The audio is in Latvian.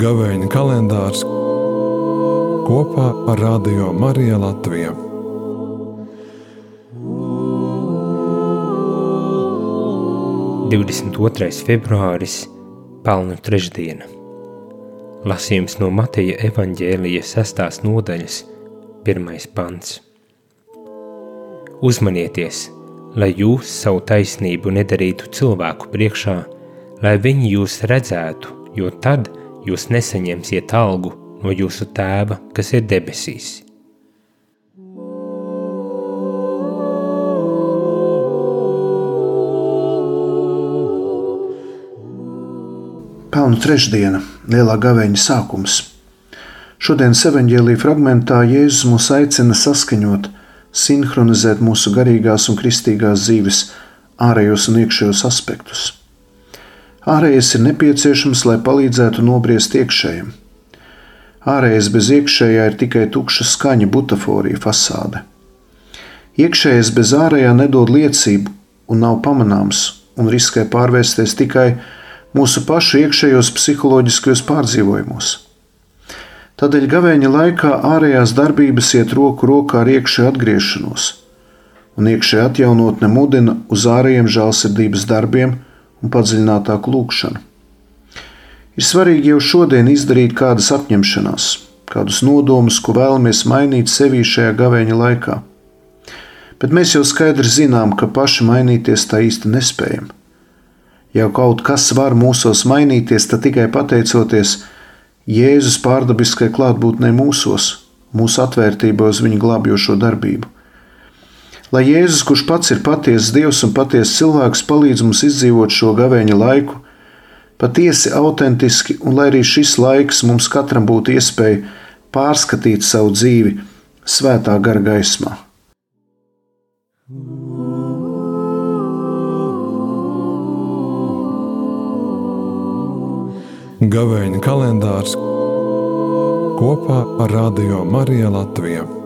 Gavēņa kalendārs kopā ar Radio Mariju Latviju. Divdesmit otrais februāris, Palnu trešdiena. Lasījums no Mateja evaņģēlijas sestās nodaļas, pirmais pants. Uzmanieties, lai jūs savu taisnību nedarītu cilvēku priekšā, lai viņi jūs redzētu, jo tad, jūs nesaņemsiet algu no jūsu tēva, kas ir debesīs. Pelnu trešdiena, lielā gaveņa sākums. Šodienas evanģēlīja fragmentā Jēzus mūs aicina saskaņot, sinhronizēt mūsu garīgās un kristīgās dzīves ārējos un iekšējos aspektus. Ārējais ir nepieciešams, lai palīdzētu nobriest iekšējiem. Ārējais bez iekšējā ir tikai tukša skaņa, butaforija, fasāde. Iekšējais bez ārējā nedod liecību un nav pamanāms, un riskē pārvērsties tikai mūsu pašu iekšējos psiholoģiskajos pārdzīvojumos. Tādēļ gavēņa laikā ārējās darbības iet roku rokā ar iekšēju atgriešanos, un iekšēja atjaunotne mudina uz ārējiem žēlsirdības darbiem un padziļinātāku lūgšanu. Ir svarīgi jau šodien izdarīt kādas apņemšanās, kādus nodomus, ko vēlamies mainīt sevī šajā gavēņa laikā. Bet mēs jau skaidri zinām, ka paši mainīties tā īsti nespējam. Ja kaut kas var mūsos mainīties, tad tikai pateicoties Jēzus pārdabiskai klātbūtnē mūsos, mūsu atvērtībai uz viņa glābjošo darbību lai Jēzus, kurš pats ir patiesa Dievs un patiesa cilvēks, palīdz mums izdzīvot šo gavēņa laiku, patiesi autentiski, un lai arī šis laiks mums katram būtu iespēja pārskatīt savu dzīvi svētā gara gaismā. Gavēņa kalendārs kopā ar Radio Mariju Latviju.